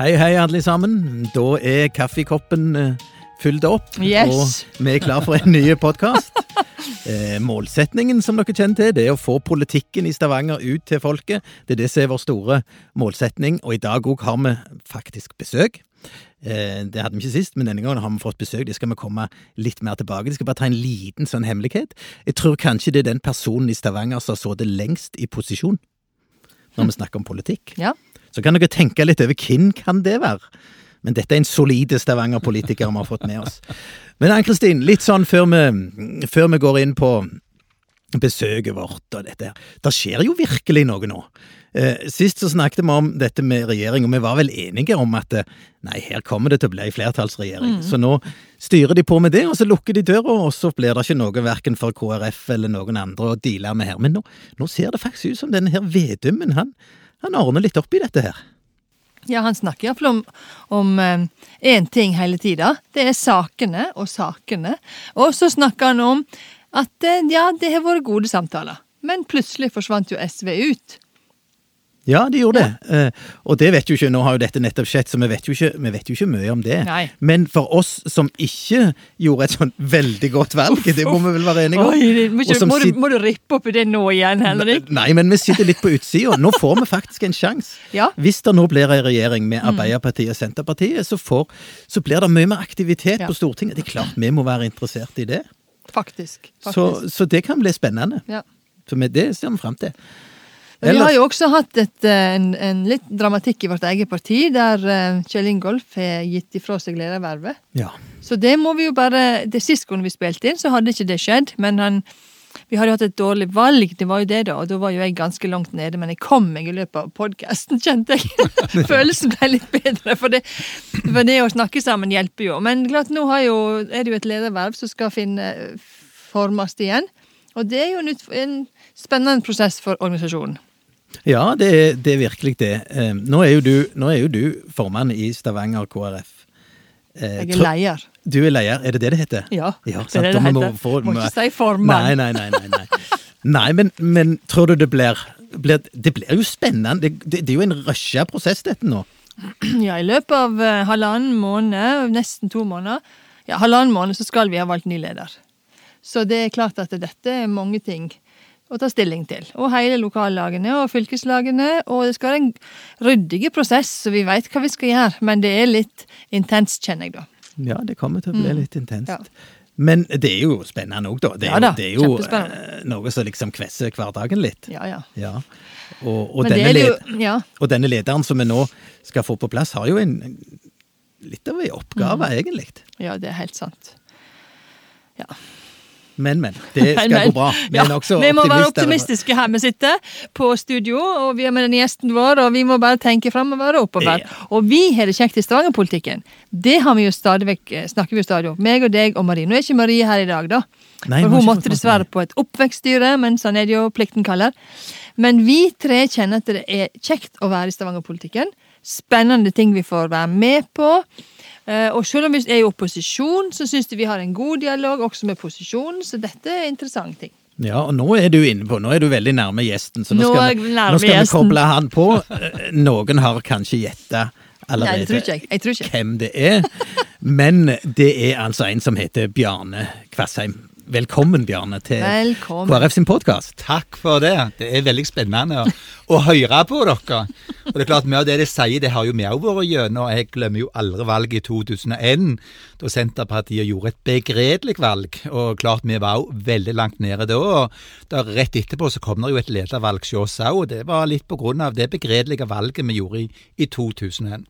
Hei, hei, alle sammen. Da er kaffekoppen eh, fylt opp, Yes. og vi er klar for en ny podkast. Eh, målsetningen, som dere kjenner til, det er å få politikken i Stavanger ut til folket. Det er det som er vår store målsetning, og i dag òg har vi faktisk besøk. Eh, det hadde vi ikke sist, men denne gangen har vi fått besøk. Det skal vi komme litt mer tilbake. Jeg skal bare ta en liten sånn hemmelighet. Jeg tror kanskje det er den personen i Stavanger som har sittet lengst i posisjon når vi snakker om politikk. Ja. Så kan dere tenke litt over hvem kan det være? Men dette er en solide Stavanger-politiker vi har fått med oss. Men Ann-Kristin, litt sånn før vi, før vi går inn på besøket vårt og dette her. Det skjer jo virkelig noe nå. Eh, sist så snakket vi om dette med regjering, og vi var vel enige om at eh, nei, her kommer det til å bli flertallsregjering. Så nå styrer de på med det, og så lukker de døra, og så blir det ikke noe verken for KrF eller noen andre å deale med her. Men nå, nå ser det faktisk ut som denne her Vedumen, han, han ordner litt opp i dette her. Ja, han snakker iallfall om, om én ting hele tida. Det er sakene og sakene. Og så snakker han om at eh, ja, det har vært gode samtaler. Men plutselig forsvant jo SV ut. Ja, de gjorde det. Eh, og det vet jo ikke, nå har jo dette nettopp skjedd, så vi vet jo ikke, vi vet jo ikke mye om det. Nei. Men for oss som ikke gjorde et sånn veldig godt valg, det må vi vel være enige om. Oi, det, må, ikke, må, du, må du rippe opp i det nå igjen, Henrik? Nei, men vi sitter litt på utsida. Nå får vi faktisk en sjanse. Ja. Hvis det nå blir ei regjering Mm. med Arbeiderpartiet og Senterpartiet, så, får, så blir det mye mer aktivitet Ja. på Stortinget. Det er klart vi må være interessert i det. Faktisk. Så, faktisk. så det kan bli spennende. Ja. Så det ser vi fram til. Men vi har jo også hatt et, eh, en, en litt dramatikk i vårt eget parti, der eh, Kjell Ingolf har gitt ifra seg ledervervet. Ja. Så det må vi jo bare Det Sist gang vi spilte inn, så hadde ikke det skjedd. Men han, vi hadde jo hatt et dårlig valg, det var jo det, da. Og da var jo jeg ganske langt nede. Men jeg kom meg i løpet av podkasten, kjente jeg. Følelsen ble litt bedre. For det, for det å snakke sammen hjelper jo. Men klart, nå har jo, er det jo et lederverv som skal finne formes igjen. Og det er jo en, en spennende prosess for organisasjonen. Ja, det er, det er virkelig det. Eh, Nå er, jo du, nå er jo du formann i Stavanger KrF. Eh, Jeg er leier. leder. Du er leder, er det det det heter? Ja, Ja, det er det det heter. Må, Må må- ikke si formann. Nei, nei, nei. nei, nei. nei men, men tror du det blir, blir Det blir jo spennende. Det, det, det er jo en rusha prosess, dette nå. Ja, i løpet av eh, halvannen måned, nesten to måneder, ja, halvannen måned så skal vi ha valgt ny leder. Så det er klart at dette er mange ting å ta stilling til. Og hele lokallagene og fylkeslagene, og det skal være en ryddig prosess, så vi veit hva vi skal gjøre. Men det er litt intenst, kjenner jeg da. Ja, det kommer til å bli litt intenst. Ja. Men det er jo spennende òg, da. Det er Ja da, det er jo eh, noe som liksom kvesser hverdagen litt. Ja, ja. Ja. Og, og, denne jo Ja. og denne lederen som vi nå skal få på plass, har jo en, en litt av en oppgave, Mm. egentlig. ja, det er helt sant. Ja. Men, men. Det skal Men, gå bra. Vi ja, vi må være optimistiske her vi sitter, på studio, og vi er med den gjesten vår, og vi må bare tenke framover og oppover. Ja. Og vi har det kjekt i Stavanger-politikken. Det har vi jo stadig vekk, eh, snakker vi jo stadig om. Meg og deg og Marie. Nå er ikke Marie her i dag, da. Nei, For hun måtte dessverre på et oppvekststyre, men sånn er det jo plikten kaller. Men vi tre kjenner at det er kjekt å være i Stavanger-politikken. Spennende ting vi får være med på. Eh, Og selv om vi er i opposisjon, så syns vi har en god dialog også med posisjonen, så dette er interessante ting. Ja, og nå er du inne på, nå er du veldig nærme gjesten, så nå, Nå skal, vi, nå skal vi koble han på. Eh, Noen har kanskje gjetta Nei, det tror allerede ikke jeg. Jeg tror ikke. hvem det er, men det er altså en som heter Bjarne Kvassheim. Velkommen, Bjarne, til Velkommen. KrF sin podkast. Takk for det. Det er veldig spennende å, å høre på dere. Og det er klart, Mye av det de sier, det har jo vi òg vært gjennom. Jeg glemmer jo aldri valget i 2001, da Senterpartiet gjorde et begredelig valg. Og klart, vi var òg veldig langt nede da. og da Rett etterpå så kom det jo et ledervalg hos oss òg, og det var litt på grunn av det begredelige valget vi gjorde i, i 2001.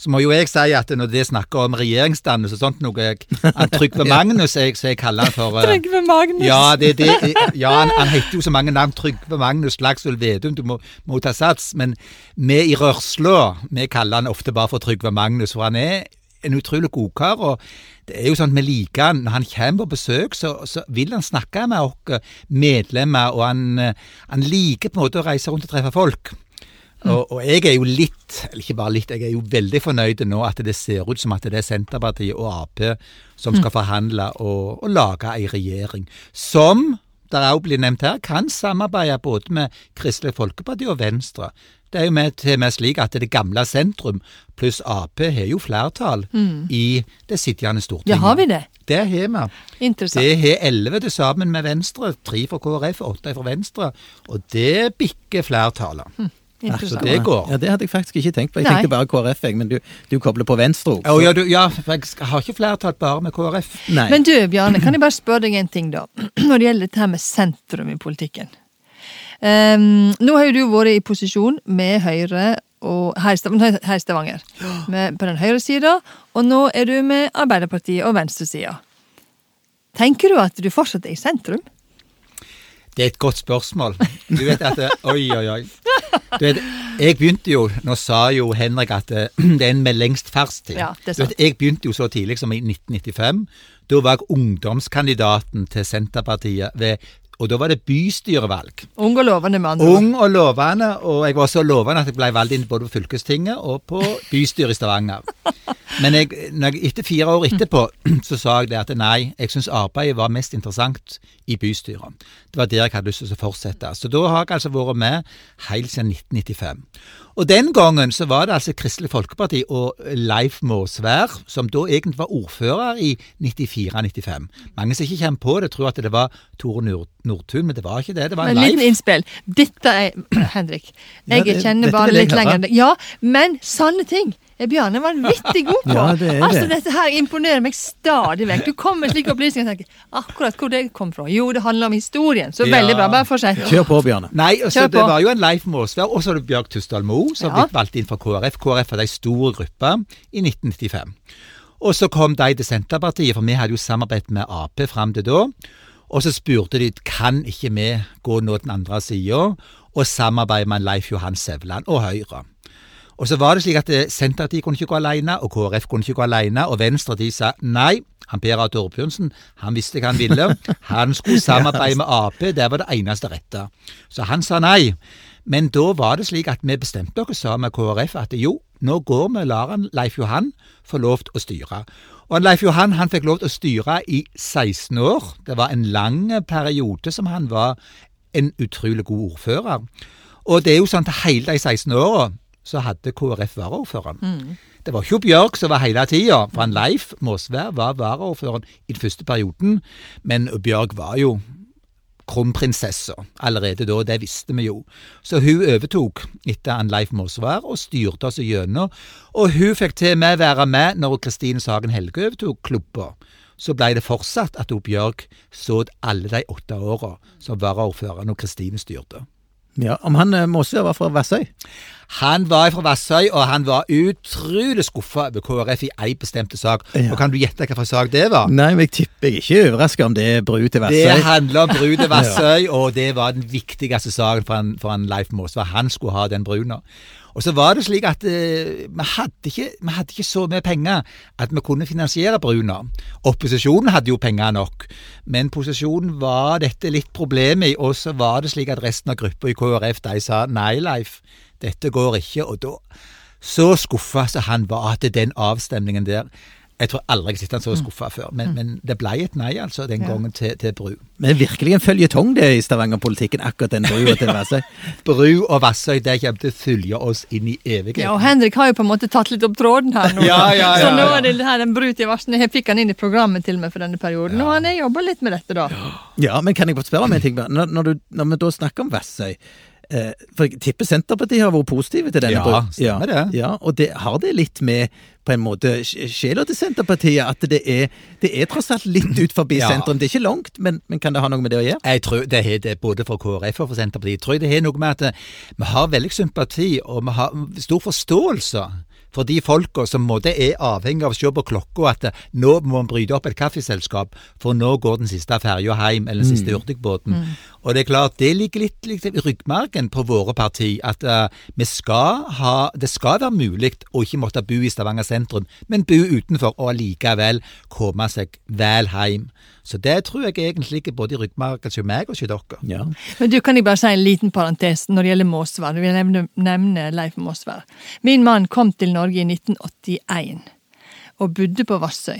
Så må jo jeg si at når det snakker om regjeringsdannelse og sånt noe jeg, han Trygve Magnus, jeg, så jeg kaller han for eh, Trygve Magnus. ja, det, det, ja han, han heter jo så mange navn. Trygve Magnus Slagsvold Vedum, du må, må ta sats. Men vi i Rørsla vi kaller han ofte bare for Trygve Magnus, for han er en utrolig godkar. Og det er jo sånn at vi liker han. Når han kommer på besøk, så, så vil han snakke med oss medlemmer, og han, eh, han liker på en måte å reise rundt og treffe folk. Og, og jeg er jo litt, eller ikke bare litt, jeg er jo veldig fornøyd nå at det ser ut som at det er Senterpartiet og Ap som skal forhandle og, og lage ei regjering. Som der òg blir nevnt her, kan samarbeide både med Kristelig Folkeparti og Venstre. Det er jo med, til med slik at det gamle sentrum pluss Ap har jo flertall i det sittende Stortinget. Ja, har vi det? Det har vi. Interessant. Det har elleve til sammen med Venstre, tre fra KrF åtte fra Venstre. Og det bikker flertallet. Så Interessant. det går. Ja, Det hadde jeg faktisk ikke tenkt på. Jeg Nei. tenkte bare KrF, jeg, men du, du kobler på Venstre òg. Oh, ja, du, ja, jeg har ikke flertall bare med KrF. Nei. Men du, Bjarne, kan jeg bare spørre deg en ting, da? Når det gjelder dette med sentrum i politikken. Um, nå har jo du vært i posisjon med Høyre og her i Stav- her i Stavanger. Med, på den høyre sida, og nå er du med Arbeiderpartiet og venstresida. Tenker du at du fortsatt er i sentrum? Det er et godt spørsmål. Du vet at Oi, oi, oi. Du vet, jeg begynte jo Nå sa jo Henrik at det, det er en med lengst fartstid. Ja, vet, jeg begynte jo så tidlig som i 1995. Da var jeg ungdomskandidaten til Senterpartiet ved Og da var det bystyrevalg. Ung og lovende, mann. Ung og lovende, og jeg var så lovende at jeg ble valgt inn både på fylkestinget og på bystyret i Stavanger. Men jeg, jeg, etter fire år etterpå så sa jeg det at nei, jeg syns arbeidet var mest interessant i bystyret. Det var der jeg hadde lyst til å fortsette. Så da har jeg altså vært med helt siden 1995. Og den gangen så var det altså Kristelig Folkeparti og Leif Måsvær, som da egentlig var ordfører i 94-95. Mange som ikke kommer på det, tror at det var Tore Nordtun, men det var ikke det. Det var Men Leif. liten innspill. Dette er Henrik. Ja, Jeg det- kjenner bare litt lenger. Ja, men sanne ting er Bjarne vanvittig god på. Ja, det er altså, det. Dette her imponerer meg stadig vekk. Du kommer med slike opplysninger og tenker akkurat hvor det kom fra. Jo, det handler om historien. Så Ja. veldig bra. Bare fortsett. Kjør på, Bjarne. Nei, altså, det var jo en Leif Måsvær, og så er det Bjørg Tustdal Moe, som Ja. blitt valgt inn fra KrF. KrF hadde ei stor gruppe i 1995. Og så kom de til Senterpartiet, for vi hadde jo samarbeidet med Ap fram til da. Og så spurte de kan ikke vi gå nå den andre sida og samarbeide med Leif Johan Sevland og Høyre. Og så var det slik at eh, Senterpartiet kunne ikke gå alene, og KrF kunne ikke gå alene, og Venstre de sa nei. Han Per A. Torbjørnsen han visste hva han ville. Han skulle samarbeide med Ap, det var det eneste rette. Så han sa nei. Men da var det slik at vi bestemte oss sammen med KrF at jo, nå går vi og lar Leif Johan få lov til å styre. Og Leif Johan han fikk lov til å styre i 16 år. Det var en lang periode som han var en utrolig god ordfører. Og det er jo sånn at hele de 16 åra så hadde KrF varaordføreren. Det var ikke Bjørk som var hele tida, for han Leif Måsvær var varaordføreren i den første perioden. Men Bjørg var jo kronprinsessa allerede da, det visste vi jo. Så hun overtok etter han Leif Måsvær og styrte oss gjennom. Og hun fikk til med være med når Kristine Sagen Helge overtok klubba. Så ble det fortsatt at Bjørk Bjørg så alle de åtte åra som varaordfører når Kristine styrte. Ja, Om han Måsvær Måsø var fra Vassøy? Han var fra Vassøy, og han var utrolig skuffa over KrF i ei bestemte sak. Ja. Og kan du gjette hvilken sak det var? Nei, men jeg tipper jeg ikke overraska om det er bru til Vassøy. Det handler om bru til Vassøy, og det var den viktigste saken for han, for han Leif Måsvær. Han skulle ha den bruna. Og så var det slik at eh, vi, hadde ikke, vi hadde ikke så mye penger at vi kunne finansiere bruna. Opposisjonen hadde jo penger nok, men posisjonen var dette litt problemet i, og så var det slik at resten av gruppa i KrF de sa nei, Leif, dette går ikke. Og da så skuffa som han var til den avstemningen der. Jeg tror aldri jeg har sett han så skuffa før, men, men det ble et nei altså den Ja. gangen til, til bru. Men virkelig en føljetong det i Stavanger-politikken, akkurat den brua til Vassøy. Bru og Vassøy det kommer til å følge oss inn i evigheten. Ja, og Henrik har jo på en måte tatt litt opp tråden her nå. Ja, ja, ja, Så nå er det her den bru til varsene. Jeg fikk han inn i programmet til meg for denne perioden, og han har jobba litt med dette da. Ja, men kan jeg få spørre om en ting? Når, når, du, når vi da snakker om Vassøy For jeg tipper Senterpartiet har vært positive til denne Ja, bruken. Ja, det. Ja, og det, har det litt med på en måte sj- sjela til Senterpartiet at det er, det er tross alt litt ut forbi Ja. sentrum. Det er ikke langt, men, men kan det ha noe med det å gjøre? Jeg tror det har det både for KrF og for Senterpartiet. Jeg tror det har noe med at eh, vi har veldig sympati og vi har stor forståelse for de folka som måtte er avhengig av å se på klokka at eh, nå må man bryte opp et kaffeselskap, for nå går den siste ferja hjem, eller den siste hurtigbåten. Og det er klart, det ligger litt, litt i ryggmargen på våre parti at uh, vi skal ha Det skal være mulig å ikke måtte bo i Stavanger sentrum, men bo utenfor og allikevel komme seg vel hjem. Så det tror jeg egentlig ligger både i ryggmargen hos meg og hos dere. Ja. Men du, kan jeg bare si en liten parentes når det gjelder Måsvær? Du vil nevne, nevne Leif Måsvær. Min mann kom til Norge i 1981 og bodde på Vassøy.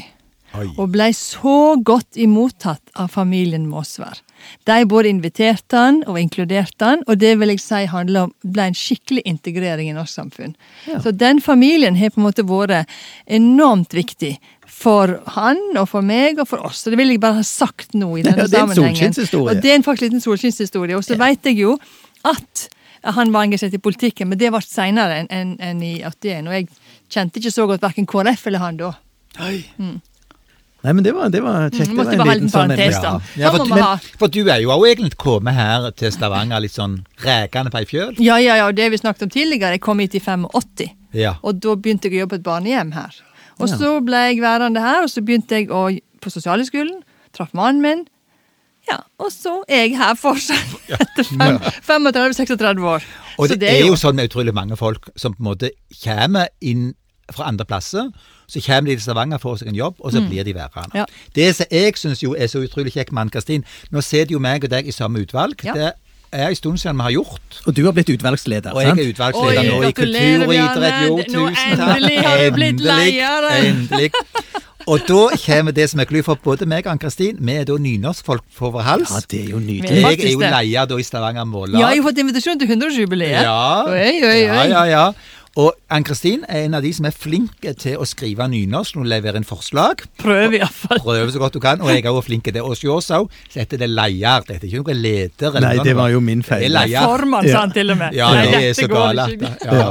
Oi. Og blei så godt imottatt av familien Måsvær. De både inviterte han og inkluderte han, og det vil jeg si handler om ble en skikkelig integrering i norsk samfunn. Ja. Så den familien har på en måte vært enormt viktig for han og for meg og for oss. Så det vil jeg bare ha sagt nå i denne Ja, det er en sammenhengen. Og det er en faktisk liten solskinnshistorie. Og så Ja. vet jeg jo at han var engasjert i politikken, men det ble seinere enn en, en i 81. Og jeg kjente ikke så godt verken KrF eller han da. Nei, men det var, det var kjekt. Mm, Det var en liten sånn ja. Ja, for, men, for du er jo også egentlig kommet her til Stavanger litt sånn rekende på ei fjøl. Ja, ja, ja, og det vi snakket om tidligere. Jeg kom hit i 85, Ja. og da begynte jeg å jobbe på et barnehjem her. Og Ja. så ble jeg værende her, og så begynte jeg å, på sosialhøgskolen. Traff mannen min. Ja, og så er jeg her fortsatt etter 35-36 år. Og Så det, er jo sånn med utrolig mange folk som på en måte kommer inn fra andre plasser. Så kommer de til Stavanger, får seg en jobb, og så blir de værende. Mm. Ja. Det som jeg syns jo er så utrolig kjekt med Ann-Kristin Nå sitter jo meg og deg i samme utvalg. Ja. Det er en stund siden vi har gjort. Og du har blitt utvalgsleder, Og jeg er utvalgsleder Oi, nå i kultur og idrett. Jo. Tusen takk. endelig har du blitt Endelig, leder. Endelig. Og da kommer det som er gøy for både meg og Ann-Kristin. Vi er da nynorskfolk på vår hals. Ja, det er jo nydelig. jeg er jo leder da i Stavanger Mållag. Ja, jeg har fått invitasjon til 100-årsjubileet. Ja. Oi, oi, oi. ja, ja, ja. Og Ann-Kristin er en av de som er flinke til å skrive nynorsk når hun leverer inn forslag. Prøv iallfall. Prøv så godt du kan. Og jeg er også flink til det. Og hos oss òg heter det leier. Det heter ikke noe leder. eller Nei, noe. det var jo min feil. Det er. Formann, sa han til og med. Ja, Nei, det er så gale. Ja.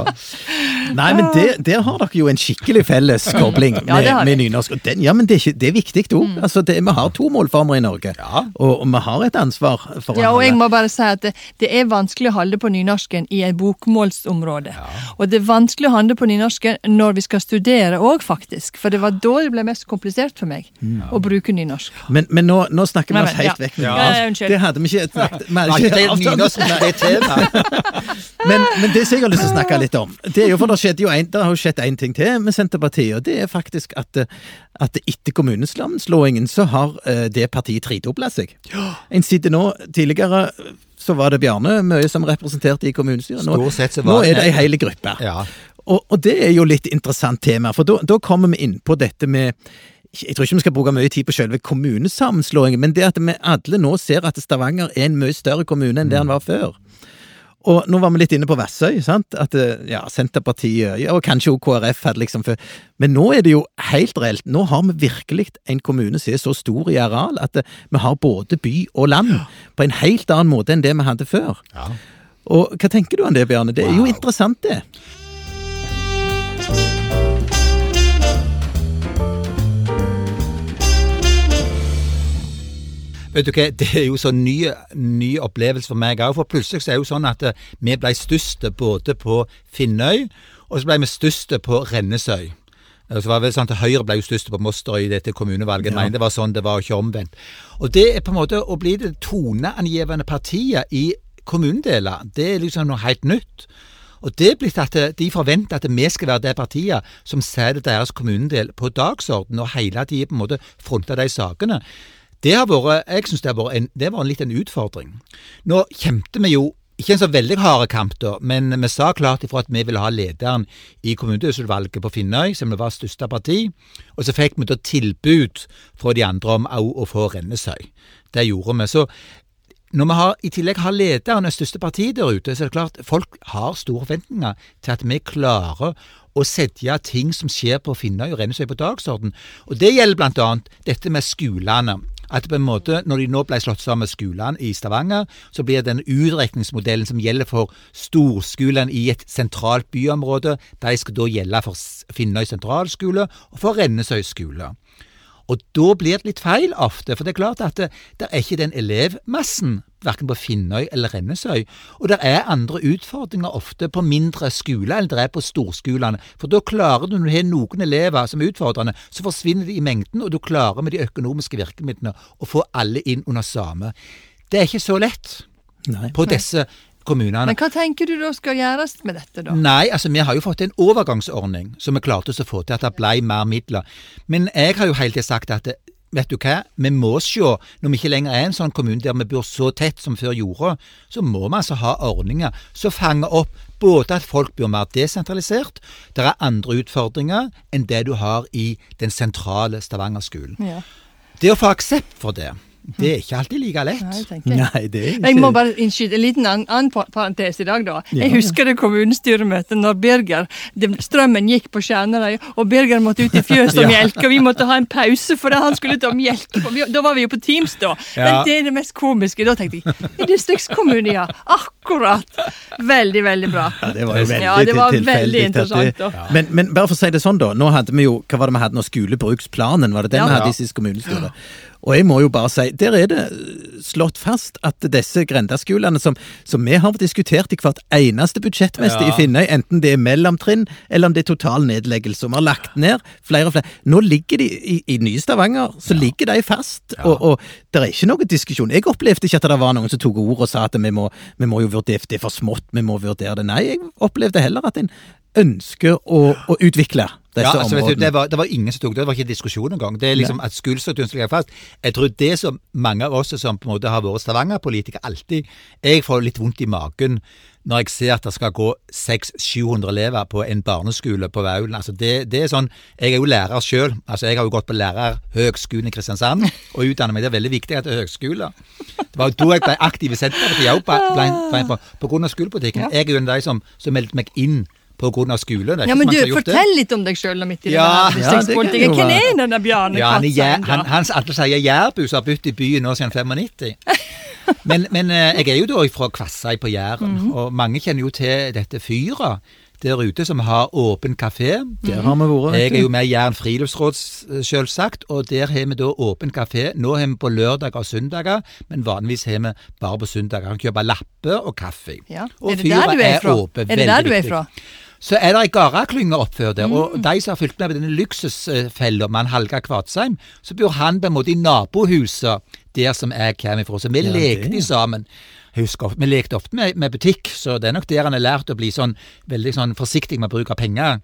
Nei, men det, der har dere jo en skikkelig felles kobling med, Ja, med nynorsk. Og den, ja, men det er, ikke, det er viktig òg. Altså, vi har to målformer i Norge, Ja. og, og vi har et ansvar for Ja, og jeg må bare si at det, det er vanskelig å holde på nynorsken i et bokmålsområde. Og det er vanskelig å handle på nynorsken når vi skal studere òg, faktisk. For det var da det ble mest komplisert for meg å bruke nynorsk. Men, men nå, nå snakker vi oss helt ja. vekk. Ja, ja, det hadde vi ikke snakket det er nynorsk som er tema? Men, men det som jeg har lyst til å snakke litt om, det er jo for det skjedde jo en, det har jo skjedd én ting til med Senterpartiet, og det er faktisk at, eh, at etter kommunesammenslåingen så har eh, det partiet tredobla seg. En sitter nå Tidligere så var det Bjarne mye som representerte i kommunestyret. Nå, nå er det ei hel gruppe. Ja. Og, og det er jo litt interessant tema, for da, da kommer vi inn på dette med jeg tror ikke vi skal bruke mye tid på selve kommunesammenslåingen, men det at vi alle nå ser at Stavanger er en mye større kommune enn det han var før. Og nå var vi litt inne på Vassøy, sant? At eh, ja, Senterpartiet, ja, og kanskje også KrF hadde liksom før. Men nå er det jo helt reelt. Nå har vi virkelig en kommune som er så stor i areal at eh, vi har både by og land på en helt annen måte enn det vi hadde før. Ja. Og hva tenker du om det, Bjarne? Det er jo Wow. interessant, det. Vet du hva, Det er jo så ny, ny opplevelse for meg òg. For plutselig så er det jo sånn at eh, vi ble største både på Finnøy, og så ble vi største på Rennesøy. Og Så var det vel sånn at Høyre ble jo største på Mosterøy i dette kommunevalget. Ja. Nei, det var sånn det var, ikke omvendt. Og det er på en måte å bli det toneangivende partiet i kommunedeler. Det er liksom noe helt nytt. Og det er blitt at eh, De forventer at vi skal være det partiet som setter deres kommunedel på dagsorden og hele tiden på en måte fronter de sakene. Det har vært, jeg synes det har vært en, det var en litt en utfordring. Nå kjempet vi jo ikke en så veldig harde kamp, da, men vi sa klart ifra at vi ville ha lederen i kommunestyrevalget på Finnøy, som var største parti. Og så fikk vi da tilbud fra de andre om å få Rennesøy. Det gjorde vi. Så når vi har, i tillegg har lederen det største partiet der ute, så er det klart folk har store forventninger til at vi klarer å sette ting som skjer på Finnøy og Rennesøy på dagsorden. Og det gjelder annet dette med skolene. At på en måte, når de nå ble slått sammen med skolene i Stavanger, så blir den utrekningsmodellen som gjelder for storskolene i et sentralt byområde, de skal da gjelde for Finnøy sentralskole og for Rennesøy skole. Og da blir det litt feil ofte, for det er klart at det, det er ikke den elevmassen, verken på Finnøy eller Rennesøy. Og det er andre utfordringer ofte på mindre skoler enn det er på storskolene. For da klarer du, når du har noen elever som er utfordrende, så forsvinner de i mengden, og du klarer med de økonomiske virkemidlene å få alle inn under samme. Det er ikke så lett Nei. på disse kommunene. Men hva tenker du da skal gjøres med dette, da? Nei, altså vi har jo fått en overgangsordning som vi klarte oss å få til at det ble mer midler. Men jeg har jo hele tiden sagt at vet du hva, vi må se, når vi ikke lenger er en sånn kommune der vi bor så tett som før gjorde, så må vi altså ha ordninger som fanger opp både at folk blir mer desentralisert, det er andre utfordringer enn det du har i den sentrale Stavanger-skolen. Ja. Det å få aksept for det, Det er ikke alltid like lett. Nei, tenker jeg. Nei, det er ikke Jeg må bare innskyte en liten annen, parentes i dag, da. Jeg husker det kommunestyremøtet når Birger Strømmen gikk på Skjernerøy, og Birger måtte ut i fjøset og melke, og vi måtte ha en pause fordi han skulle ta melk. Da var vi jo på Teams, da. Men det er det mest komiske. Da tenkte jeg i distriktskommune, ja. Akkurat. Veldig, veldig bra. Ja, det var jo veldig Ja, det var veldig interessant, det- ja. Men, men bare for å si det sånn, da. Nå hadde vi jo Hva var det vi hadde nå? Skolebruksplanen, var det den Ja. vi hadde i sist kommunestyre? Og jeg må jo bare si, der er det slått fast at disse grendaskolene som, som vi har diskutert i hvert eneste budsjettmeste Ja. i Finnøy, enten det er mellomtrinn eller om det er total nedleggelse, og vi har lagt ned flere og flere. Nå ligger de i, i nye Stavanger, så ligger de fast, og, og det er ikke noe diskusjon. Jeg opplevde ikke at det var noen som tok ord og sa at vi må, vi må jo vurdere, det er for smått, vi må vurdere det. Nei, jeg opplevde heller at en ønsker å, å utvikle disse Ja, altså, området. du, det, var, det var ingen som tok det, det var ikke diskusjon engang. Det er liksom at skolestrukturen skal ligge fast. Jeg tror det som mange av oss som på en måte har vært Stavanger-politikere alltid Jeg får litt vondt i magen når jeg ser at det skal gå 600-700 elever på en barneskole på Vaulen. Altså det, det er sånn Jeg er jo lærer sjøl. Altså jeg har jo gått på Lærerhøgskolen i Kristiansand og utdannet meg. Det er veldig viktig at det er høgskole. Det var jo da jeg ble aktiv i Senterpartiet òg, av skolepolitikken. Jeg er jo en av de som, som meldte meg inn på grunn av skole. Det er Ja, men du, mange har gjort det. fortell litt om deg sjøl midt i Ja, ja, det distriktspolitikken. Hvem er denne Bjarne Ja, Kvatsheim, han, han alle sier jærbu som har bodd i byen nå siden 95. Men, men eh, jeg er jo da fra Kvassøy på Jæren, Mhm. og mange kjenner jo til dette fyret der ute som har åpen kafé. Der har vi vært. Jeg er jo med i Jæren friluftsråd, selvsagt, og der har vi da åpen kafé. Nå har vi på lørdager og søndager, men vanligvis har vi bare på søndager. Kan kjøpe lapper og kaffe. Ja. Og fyret er, er fra? åpent, Er det der du er viktig. fra? Så er det ei gardeklynge oppført der, Mm. og de som har fulgt med på denne luksusfella med han Halga Kvatsheim, så bor han på en måte i nabohuset der som jeg kommer fra. Så vi Ja, lekte sammen. Husker, Vi lekte ofte med, med butikk, så det er nok der han har lært å bli sånn veldig sånn forsiktig med bruk av penger.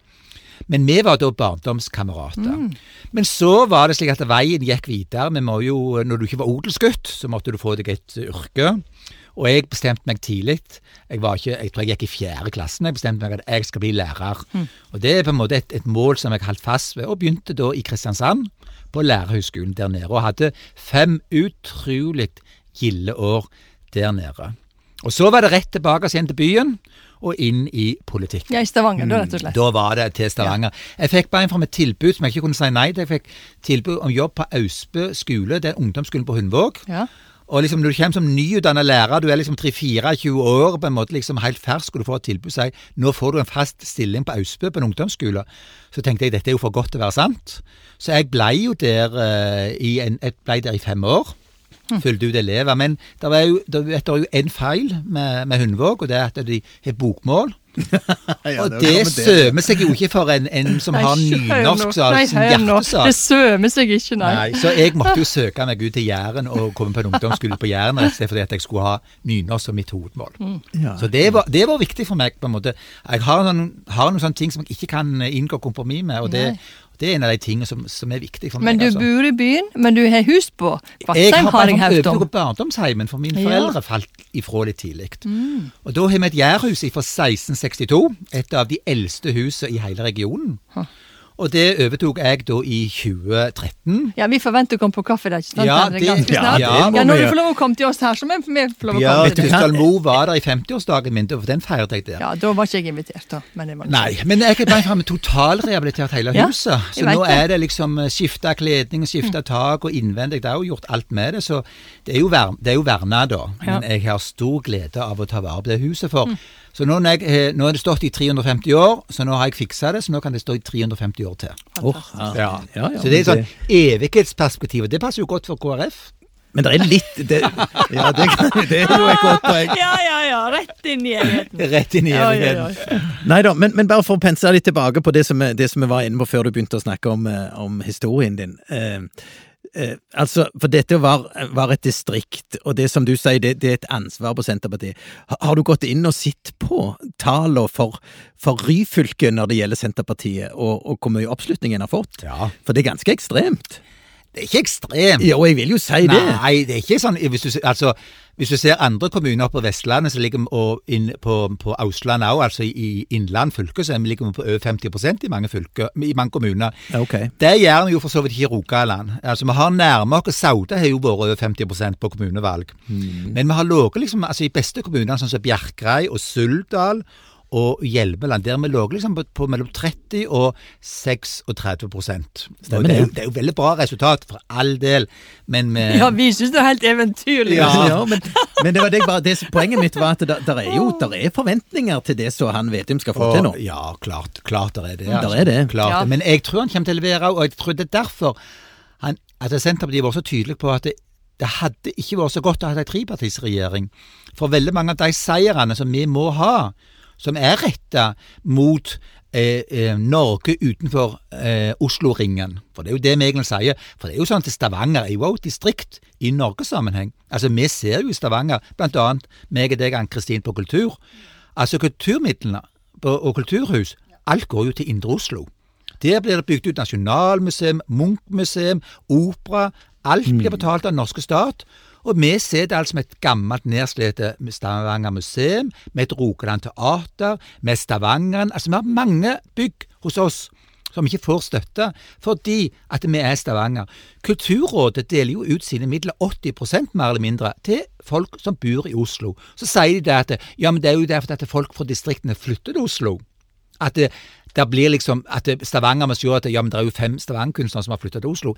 Men vi var da barndomskamerater. Men så var det slik at veien gikk videre. Vi må jo, når du ikke var odelsgutt, så måtte du få deg et yrke. Og jeg bestemte meg tidlig. Jeg, var ikke, jeg tror jeg gikk i fjerde klassen. Jeg bestemte meg at jeg skal bli lærer. Og det er på en måte et, et mål som jeg holdt fast ved, og begynte da i Kristiansand, på lærerhøgskolen der nede. Og hadde fem utrolig gilde år der nede. Og så var det rett tilbake igjen til byen, og inn i politikken. Ja, i Stavanger, da, rett og slett. Da var det til Stavanger. Jeg fikk bare en fra et tilbud som jeg ikke kunne si nei til. Jeg fikk tilbud om jobb på Austbø skole, det er ungdomsskolen på Hundvåg. Ja. Og liksom når du kommer som nyutdanna lærer, du er liksom 3-24 år, på en måte liksom helt fersk, og du får et tilbud si nå får du en fast stilling på Austbø på en ungdomsskole, så tenkte jeg dette er jo for godt til å være sant. Så jeg ble jo der uh, i en, ble der i fem år. Fulgte ut elever. Men det var jo, det er jo en feil med, med Hundvåg, og det er at de har bokmål. Ja, og det det sømer seg jo ikke for en, en som har Nei, har nynorsk som hjertesak. Det sømer seg ikke, nei. Nei, så jeg måtte jo søke meg ut til Jæren og komme på en ungdomsskole på Jæren rett og slett fordi at jeg skulle ha nynorsk som mitt hovedmål. Ja. Så det var, det var viktig for meg. på en måte. Jeg har noen, har noen sånne ting som jeg ikke kan inngå kompromiss med, og det, Nei. Det er en av de tingene som, som er viktig for Men meg. du altså. bor i byen, men du har hus på Jeg Kvatsheim, har har jeg hørt om. overtatt barndomsheimen, for mine Ja. foreldre falt ifra litt tidlig. Og da har vi et gjærhus fra 1662, et av de eldste husene i hele regionen. Og det overtok jeg da i 2013. Ja, vi forventer å komme på kaffe der, ikke sant? Ja, det- ganske snart. Ja, Ja, når vi du får lov å komme til oss her, så må vi få lov å Ja, komme du, til det. Stalmo var der i 50-årsdagen min, for den feiret jeg der. Ja, da var ikke jeg invitert, da. Men jeg var Nei, men jeg har bare fremme totalrehabilitert hele huset. Så nå. Mm. er det liksom skifta kledning, skifta tak og innvendig. Det er jo gjort alt med det, så det er jo, ver det er jo verna da. Ja. Mm. Men jeg har stor glede av å ta vare på det huset. for Så nå, jeg, eh, nå har det stått i 350 år, så nå har jeg fiksa det, så nå kan det stå i 350 år til. Oh, ja. Ja, ja, Så det er et sånn evighetsperspektiv, og det passer jo godt for KrF. Men det er litt det, Ja, det, det er jo et godt poeng. Ja, ja, ja. Rett inn i evigheten. Rett inn i Ja, ja, evigheten. Nei da, men, men bare for å pense litt tilbake på det som, det vi var inne på før du begynte å snakke om, eh, om historien din. Eh, eh, altså, For dette var, var et distrikt, og det som du sier, det, det er et ansvar på Senterpartiet. Har, har du gått inn og sett på tallene for, for Ryfylke når det gjelder Senterpartiet, og, og hvor mye oppslutning en har fått? Ja. For det er ganske ekstremt. Det er ikke ekstremt. Jo, jeg vil jo si det. Nei, det er ikke sånn hvis du, altså, hvis du ser andre kommuner på Vestlandet som ligger og inn på, på Austlandet òg, altså i Innland fylke, så ligger vi på over 50% i mange fylker, i mange kommuner. Okay. Det gjør vi jo for så vidt ikke i Rogaland. Altså, Vi har nærme oss Sauda har jo vært over 50% på kommunevalg. Men vi har ligget liksom, altså, i beste kommunene, sånn som Bjerkreim og Suldal og Hjelmeland, der vi lå liksom på, på mellom 30 og 36. Stemmer Og det. Er det. er jo veldig bra resultat, for all del, men med... Ja, vi syns det er helt eventyrlig. Ja. Ja, men, men det var det, bare, det, poenget mitt var at det der er jo der er forventninger til det som han Vedum skal få til nå. Ja, klart, klart det er det. Der er det. Klart Ja. Men jeg tror han kommer til å levere, og jeg tror det er derfor han, at Senterpartiet var så tydelig på at det, det hadde ikke vært så godt å ha en trepartisregjering. For veldig mange av de seirene som vi må ha, som er retta mot eh, eh, Norge utenfor eh, Oslo-ringen. For det er jo det vi egentlig sier. For det er jo sånn at Stavanger er jo også et distrikt i Norgesammenheng. Altså, vi ser jo i Stavanger, blant annet meg og deg, Ann-Kristin, på kultur. Altså, kulturmidlene og kulturhus, alt går jo til Indre Oslo. Der blir det bygd ut nasjonalmuseum, Munch-museum, opera. Alt blir betalt av den norske stat. Og vi ser det altså som et gammelt, nedslitt Stavanger museum, med et Rogaland teater, med Stavangeren. Altså, vi har mange bygg hos oss som ikke får støtte, fordi at vi er Stavanger. Kulturrådet deler jo ut sine midler, 80% mer eller mindre, til folk som bor i Oslo. Så sier de det at ja, men det er jo derfor at folk fra distriktene flytter til Oslo. At det, det blir liksom at Stavanger må se at ja, men det er jo fem Stavanger-kunstnere som har flyttet til Oslo.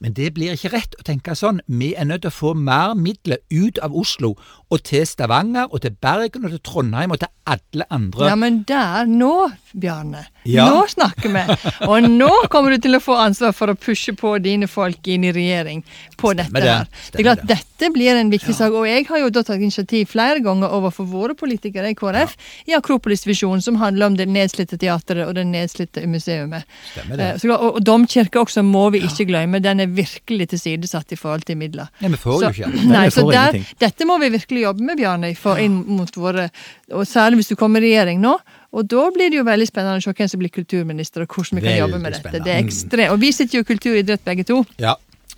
Men det blir ikke rett å tenke sånn. Vi er nødt til å få mer midler ut av Oslo og til Stavanger og til Bergen og til Trondheim og til alle andre. Ja, men der, nå, Bjarne. Ja. Nå snakker vi. Og nå kommer du til å få ansvar for å pushe på dine folk inn i regjering på dette her. Det er klart. Dette blir en viktig sak. Og jeg har jo da tatt initiativ flere ganger overfor våre politikere i KrF i Akropolis-visjonen, som handler om det nedslitte teatret og det nedslitte museumet. Stemmer det. Eh, Så, og, og domkirka også må vi ikke glemme. Den er virkelig tilsidesatt i forhold til midler. Nei, vi får Så- jo ikke. Nei, vi så der, dette må vi virkelig jobbe med, Bjarne, for inn mot våre Og særlig hvis du kommer i regjering nå. Og da blir det jo veldig spennende å se hvem som blir kulturminister, og hvordan vi kan Veldig jobbe med dette. spennende. Det er ekstremt. Og vi sitter jo i kultur og idrett begge to, Ja,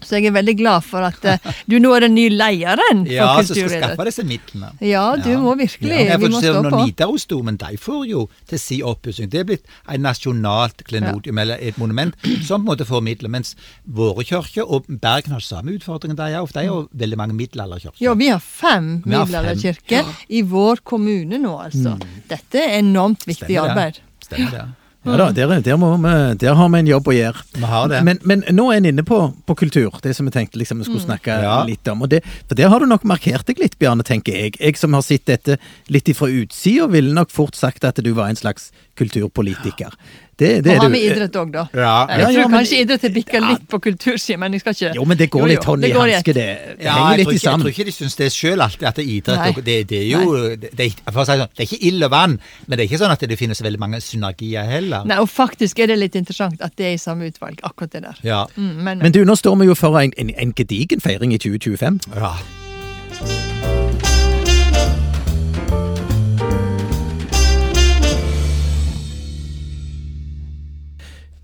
så jeg er veldig glad for at uh, du nå er den nye lederen for ja så skal skaffe disse midlene. Ja, du må virkelig. Ja, vi må stå på. Nidarosdomen de får jo til si oppussing. Det er blitt et nasjonalt klenodium, eller et monument, som på en måte får midler. Mens våre kirker, og Bergen har samme utfordring, de har jo veldig mange middelalderkirker. Ja, vi har fem middelalderkirker i vår kommune nå, altså. Dette er enormt viktig Stemmer arbeid. Stemmer det. Ja da, der, der, må vi, der har vi en jobb å gjøre. Vi har det. Men, men nå er en inne på, på kultur, det som vi tenkte liksom vi skulle snakke Ja. litt om. Og det, for der har du nok markert deg litt, Bjarne, tenker jeg. Jeg som har sett dette litt ifra utsida, ville nok fort sagt at du var en slags kulturpolitiker. Det, det Og ha med idrett òg, da. Ja. Jeg tror ja, men- kanskje idrett er bikka litt på kultursida, men jeg skal ikke Jo, men det går litt hånd i det går i hanske, det. Det Ja, henger jeg, litt ikke, jeg tror ikke de syns det er sjøl alltid at det er idrett. Og Det, det er jo det, det, er- for å si sånn, det er ikke ild og vann, men det er ikke sånn at det finnes veldig mange synergier heller. Nei, og faktisk er det litt interessant at det er i samme utvalg, akkurat det der. Ja. Mm, men, Men du, nå står vi jo for en, en, en gedigen feiring i 2025. ja.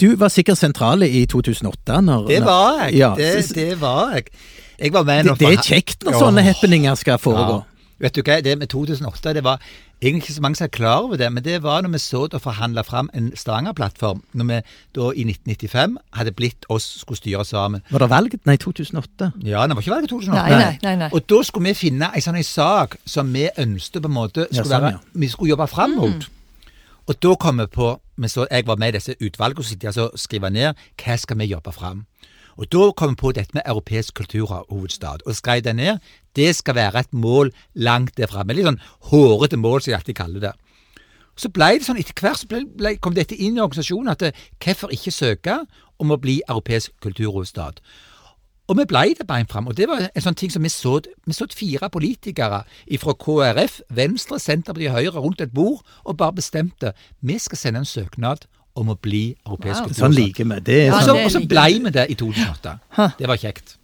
Du var sikkert sentral i 2008. Når, Det var jeg. Ja, det, det var jeg. Jeg var med det, når det er kjekt når sånne sånne happeninger skal foregå. Ja. Vet du hva, det med 2008, det var egentlig ikke så mange som er klar over det, men det var når vi så og forhandla fram en Stavanger-plattform, når vi da i 1995 hadde blitt oss skulle styre sammen. Var det valget? Nei, 2008. Ja, det var ikke valget i 2008. nei, nei, nei, nei. Og da skulle vi finne en sånn sak som vi ønsket på en måte Ja, skulle sånn, være, vi skulle jobbe fram mot. Og da kom vi på mens Jeg var med i disse utvalgene og sitter skriver ned hva skal vi jobbe fram. Og da kom vi på dette med europeisk kulturhovedstad, og skrev det ned. Det skal være et mål langt der framme. Litt sånn hårete mål, som jeg alltid kaller det. Så ble det sånn, etter hvert så ble, ble, kom dette inn i organisasjonen at eh, hvorfor ikke søke om å bli europeisk kulturhovedstad? Og vi blei det beint fram. Og det var en sånn ting som vi så Vi så fire politikere fra KrF, Venstre, Senterpartiet og Høyre rundt et bord og bare bestemte vi skal sende en søknad om å bli europeisk Wow. Sånn liker vi. Det er Ja, og, så, sånn, og så blei vi det i 2008. Det var kjekt.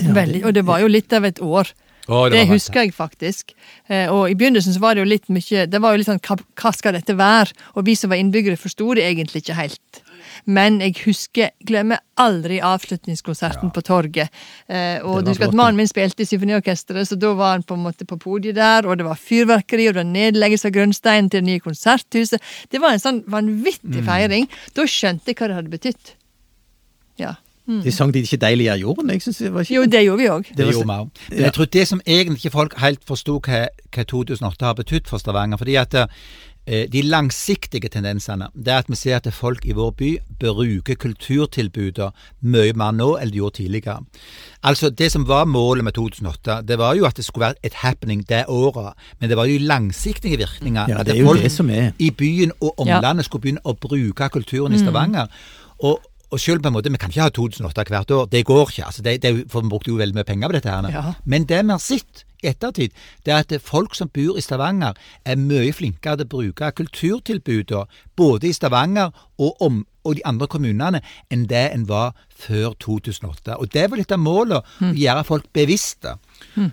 Veldig, og det var jo litt av et år. Oh, det det husker jeg faktisk. Eh, og i begynnelsen så var det jo litt mye Det var jo litt sånn hva skal dette være? Og vi som var innbyggere forsto det egentlig ikke helt. Men jeg husker, glemmer aldri avslutningskonserten på torget. Eh, og du husker at mannen min spilte i symfoniorkesteret, så da var han på en måte på podiet der, og det var fyrverkeri, og det var nedleggelse av grunnsteinen til det nye konserthuset. Det var en sånn vanvittig feiring. Da skjønte jeg hva det hadde betydd. Ja. De sang de ikke 'Deilig er jorden'? Jeg synes det var ikke Jo, det gjorde vi òg. Det, Det var gjorde vi òg. Jeg tror det som egentlig ikke folk helt forsto hva, hva 2008 har betydd for Stavanger fordi at eh, de langsiktige tendensene, det er at vi ser at folk i vår by bruker kulturtilbudet mye mer nå enn de gjorde tidligere. Altså, Det som var målet med 2008, det var jo at det skulle være et happening det året, men det var jo langsiktige virkninger. Ja, at det er jo folk det som er. i byen og omlandet skulle begynne å bruke kulturen i Stavanger. Og, og selv på en måte, Vi kan ikke ha 2008 hvert år, det går ikke. altså det, det, For Vi brukte jo veldig mye penger på dette. her. Ja. Men det vi har sett ettertid, det er at folk som bor i Stavanger, er mye flinkere til å bruke kulturtilbudene både i Stavanger og, om, og de andre kommunene enn det en var før 2008. Og Det var litt av målet, å gjøre folk bevisste.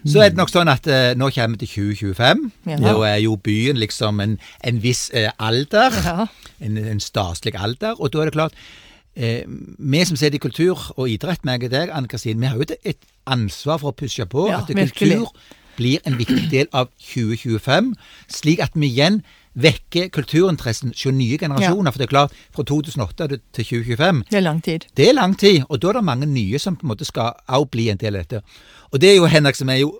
Så er det nok sånn at eh, nå kommer vi til 2025. Ja. Nå er jo byen liksom en, en viss eh, alder. Ja. En, en staselig alder. Og da er det klart eh, Vi som sitter i kultur og idrett, meg og deg, Anne Kristin, vi har jo et, ansvar for å pushe på Ja, at virkelig. kultur blir en viktig del av 2025, slik at vi igjen vekker kulturinteressen hos nye generasjoner. For det er klart, fra 2008 til 2025 Det er lang tid. det er lang tid, og da er det mange nye som på en måte skal også bli en del av dette. Og det er jo Henrik som er jo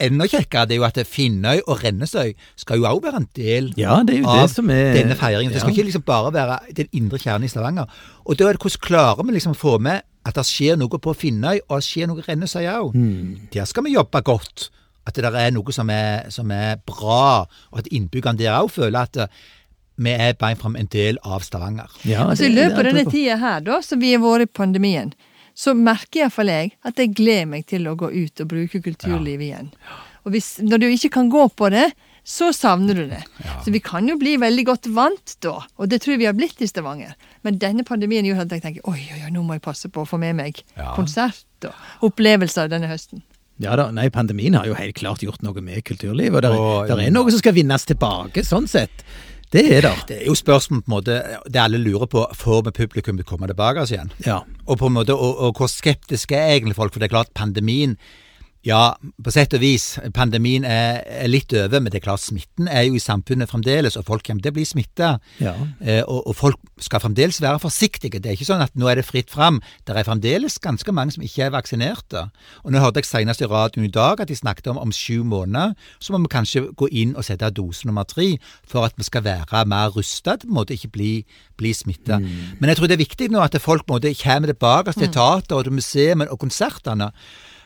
enda kjekkere, det er jo at Finnøy og Rennesøy skal jo også være en del Ja, det er jo av det som er denne feiringen. Det skal ja. ikke liksom bare være den indre kjernen i Stavanger. Og da er det hvordan klarer vi liksom å få med at det skjer noe på Finnøy, og det skjer noe i Rennesøy òg. Mm. Der skal vi jobbe godt. At det der er noe som er, som er bra, og at innbyggerne der òg føler at eh, vi er beint fram en del av Stavanger. Ja, Altså I det- det løpet av denne tida her, da, som vi har vært i pandemien, så merker iallfall jeg at jeg gleder meg til å gå ut og bruke kulturlivet igjen. Og hvis, når du ikke kan gå på det, så savner du det. Så vi kan jo bli veldig godt vant da, og det tror jeg vi har blitt i Stavanger. Men denne pandemien gjorde at jeg tenker oi, oi, oi, nå må jeg passe på å få med meg Ja. konsert og opplevelser denne høsten. Ja da, nei, pandemien har jo helt klart gjort noe med kulturlivet, og det er, er noe som skal vinnes tilbake, sånn sett. Det er det. Det er jo spørsmål på en måte, det alle lurer på, får vi publikum til å komme tilbake igjen? Ja. Og på en måte, og, og hvor skeptiske er egentlig folk? For det er klart, pandemien Ja, på sett og vis, pandemien er, er litt over, men det er klart, smitten er jo i samfunnet fremdeles, og folk kommer til å bli smitta. Ja. Eh, og, og folk skal fremdeles være forsiktige. Det er ikke sånn at nå er det fritt fram. Det er fremdeles ganske mange som ikke er vaksinerte. Og nå hørte jeg senest i radioen i dag at de snakket om om sju måneder så må vi kanskje gå inn og sette dose nummer tre for at vi skal være mer rusta til på ikke bli, bli smitta. Men jeg tror det er viktig nå at folk på en måte kommer tilbake til teater og til museet og konsertene.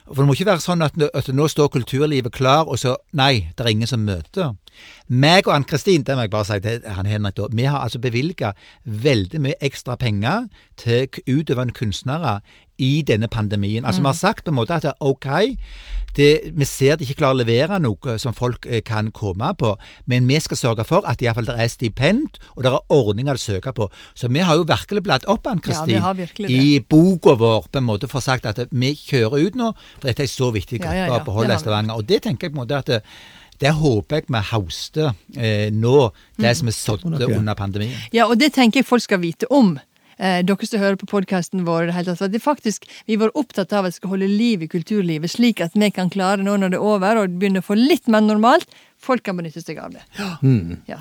For det må ikke være sånn at, at nå står kulturlivet klar, og så Nei, det er ingen som møter. Meg og Ann-Kristin, det må jeg bare si til han Henrik, da, vi har altså bevilga veldig mye ekstra penger til utøvende kunstnere i denne pandemien. Altså Vi har sagt på en måte at det er ok, det, vi ser de ikke klarer å levere noe som folk eh, kan komme på, men vi skal sørge for at i det er stipend, og det er ordninger å søke på. Så vi har jo virkelig bladd opp, har virkelig det. i boka vår på en måte for sagt at vi kjører ut nå, for dette er en så viktig Ja, gruppe ja, ja, å beholde i. Stavanger. Og det tenker jeg på en måte at det, det håper jeg vi hauster eh, nå, det som er sådd under pandemien. Ja, og det tenker jeg folk skal vite om. Eh, dere som hører på podkasten vår. Det hele tatt, det faktisk, Vi var opptatt av at vi skal holde liv i kulturlivet, slik at vi kan klare nå når det er over og begynne å få litt mer normalt. Folk kan benytte seg av det. Ja. Ja,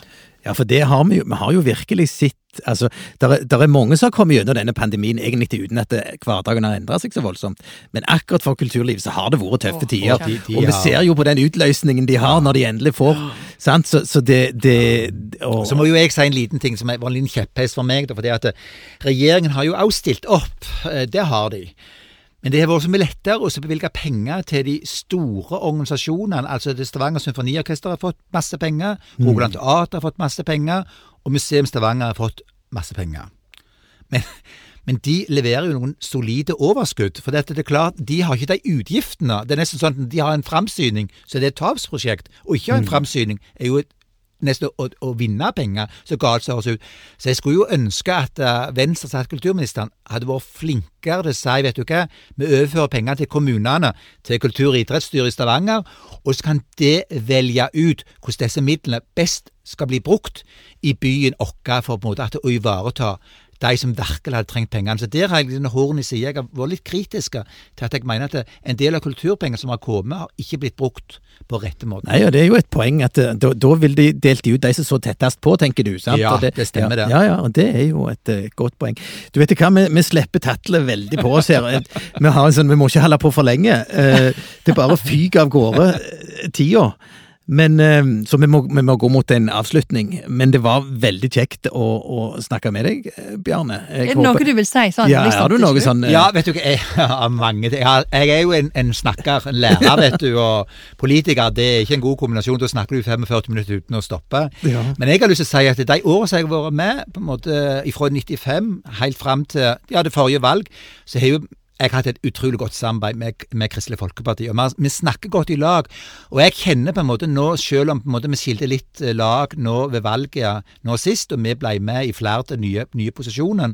for det har vi jo. Vi har jo virkelig sett Altså, der er, der er mange som har kommet gjennom denne pandemien egentlig uten at hverdagen har endra seg så voldsomt. Men akkurat for kulturlivet så har det vært tøffe tider. de- de og vi ser jo på den utløsningen de har når de endelig får. Sant? Så, så det, det og, Så må jo jeg si en liten ting som er- var en liten kjepphest for meg. For det at eh, Regjeringen har jo også stilt opp, eh, det har de. Men det har vært så mye lettere å så bevilge penger til de store organisasjonene. altså det Stavanger Symfoniorkester har fått masse penger, Rogaland Teater har fått masse penger, og Museum Stavanger har fått masse penger. Men, men de leverer jo noen solide overskudd. For dette, det er klart, de har ikke de utgiftene. Det er nesten sånn at de har en framsyning, så det er et tapsprosjekt. Og ikke ha en framsyning er jo et nesten å, å vinne penger, så galt det høres ut. Så jeg skulle jo ønske at uh, Venstre satt kulturministeren hadde vært flinkere til å si, vet du hva, vi overfører penger til kommunene, til kultur- og idrettsstyret i Stavanger, og så kan det velge ut hvordan disse midlene best skal bli brukt i byen vår for på en måte at å ivareta de som virkelig hadde trengt pengene. Så der har jeg denne horn i sida. Jeg har vært litt kritisk til at jeg mener at en del av kulturpengene som har kommet, har ikke blitt brukt på rette måte. Nei, og det er jo et poeng at eh, da, da vil de delt de ut de som så tettest på, tenker du. sant? Ja, Og det stemmer det. Ja, ja, og det er jo et uh, godt poeng. Du vet hva, vi, vi slipper tatlet veldig på oss her. Vi, har en sånn, vi må ikke holde på for lenge. Uh, det bare fyker av gårde tida. Men, eh, så vi må, vi må gå mot en avslutning. Men det var veldig kjekt å, å snakke med deg, eh, Bjarne. Jeg Er det noe håper- du vil si sånn? Ja, liksom, har du noe sånn eh, Ja, vet du hva, jeg har mange ting. Jeg, jeg er jo en, en snakker, en lærer, vet du, og politiker. Det er ikke en god kombinasjon. Da snakker du 45 minutter uten å stoppe. Ja. Men jeg har lyst til å si at de årene som jeg har vært med, på en måte fra 95 helt fram til ja, det forrige valg, så har jo jeg har hatt et utrolig godt samarbeid med, med Kristelig Folkeparti. og vi, snakker godt i lag. Og jeg kjenner på en måte nå, selv om måte vi skilte litt eh, lag nå ved valget nå sist, og vi ble med i flere til nye, nye posisjoner,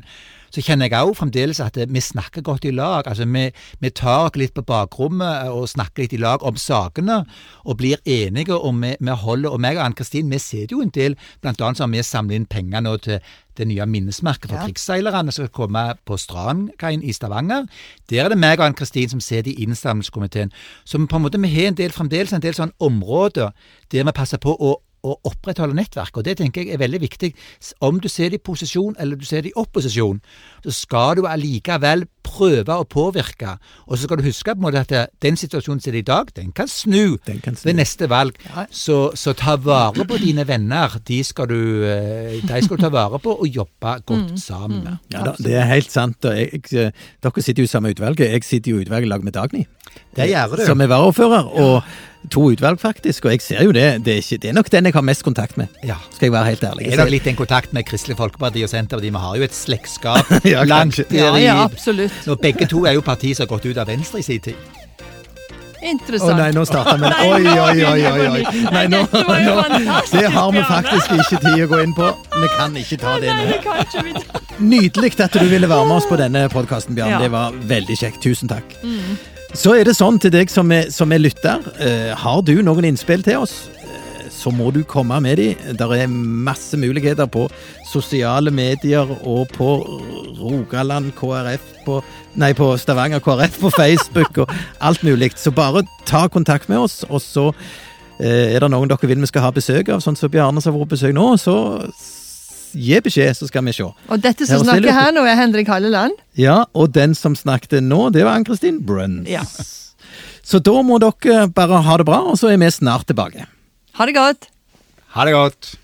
så kjenner jeg òg fremdeles at vi snakker godt i lag. Altså Vi, vi tar oss litt på bakrommet eh, og snakker litt i lag om sakene, og blir enige. Og vi, vi holder, og meg og Ann-Kristin vi sitter jo en del, blant annet så har vi samlet inn penger nå til det nye minnesmerket for Ja. krigsseilerne som skal komme på Strandkaien i Stavanger. Der er det meg og Ann-Kristin som sitter i innsamlingskomiteen. Så på en måte vi har en del, fremdeles en del sånn områder der vi passer på å å opprettholde nettverk, og det tenker jeg er veldig viktig. Om du ser det i posisjon eller du ser det i opposisjon, så skal du allikevel prøve å påvirke. Og så skal du huske på en måte at den situasjonen som er i dag, den kan snu Den kan snu. ved neste valg. Ja. Så, så ta vare på dine venner. De skal du, eh, de skal du ta vare på og jobbe godt sammen med. Ja da, det er helt sant. og jeg, jeg, Dere sitter jo i samme utvalget. Jeg sitter jo i utvalget i lag med Dagny. Det gjør du. Som er varaordfører. Og to utvalg, faktisk. Og jeg ser jo det. Det er, ikke, det er nok den jeg har mest kontakt med. Ja. Skal jeg være helt ærlig. Er det litt en kontakt med Kristelig Folkeparti og Senterpartiet? Vi har jo et slektskap Ja, langt kanskje. Ja, der i ja, absolutt. Når begge to er jo partier som har gått ut av Venstre i sin tid. Interessant. Å oh, nei, nå starta vi. Oi, oi, oi, oi. oi. Nei, nå, nå, det har vi faktisk ikke tid å gå inn på. Vi kan ikke ta det nå. Nydelig at du ville være med oss på denne podkasten, Bjørn. Det var veldig kjekt. Tusen takk. Så er det sånn til deg som er, er lytter. eh, har du noen innspill til oss, eh, så må du komme med de. Der er masse muligheter på sosiale medier og på Rogaland KrF på Nei, på Stavanger KrF på Facebook og alt mulig. Så bare ta kontakt med oss, og så eh, er det noen dere vil vi skal ha besøk av, sånn som Bjarne som har vært besøk nå, så gi beskjed, så skal vi se. Og dette som Her snakker her nå, er Henrik Halleland. Ja, og den som snakket nå, det var Ann-Kristin Bruns. Ja. Så da må dere bare ha det bra, og så er vi snart tilbake. Ha det godt. Ha det godt.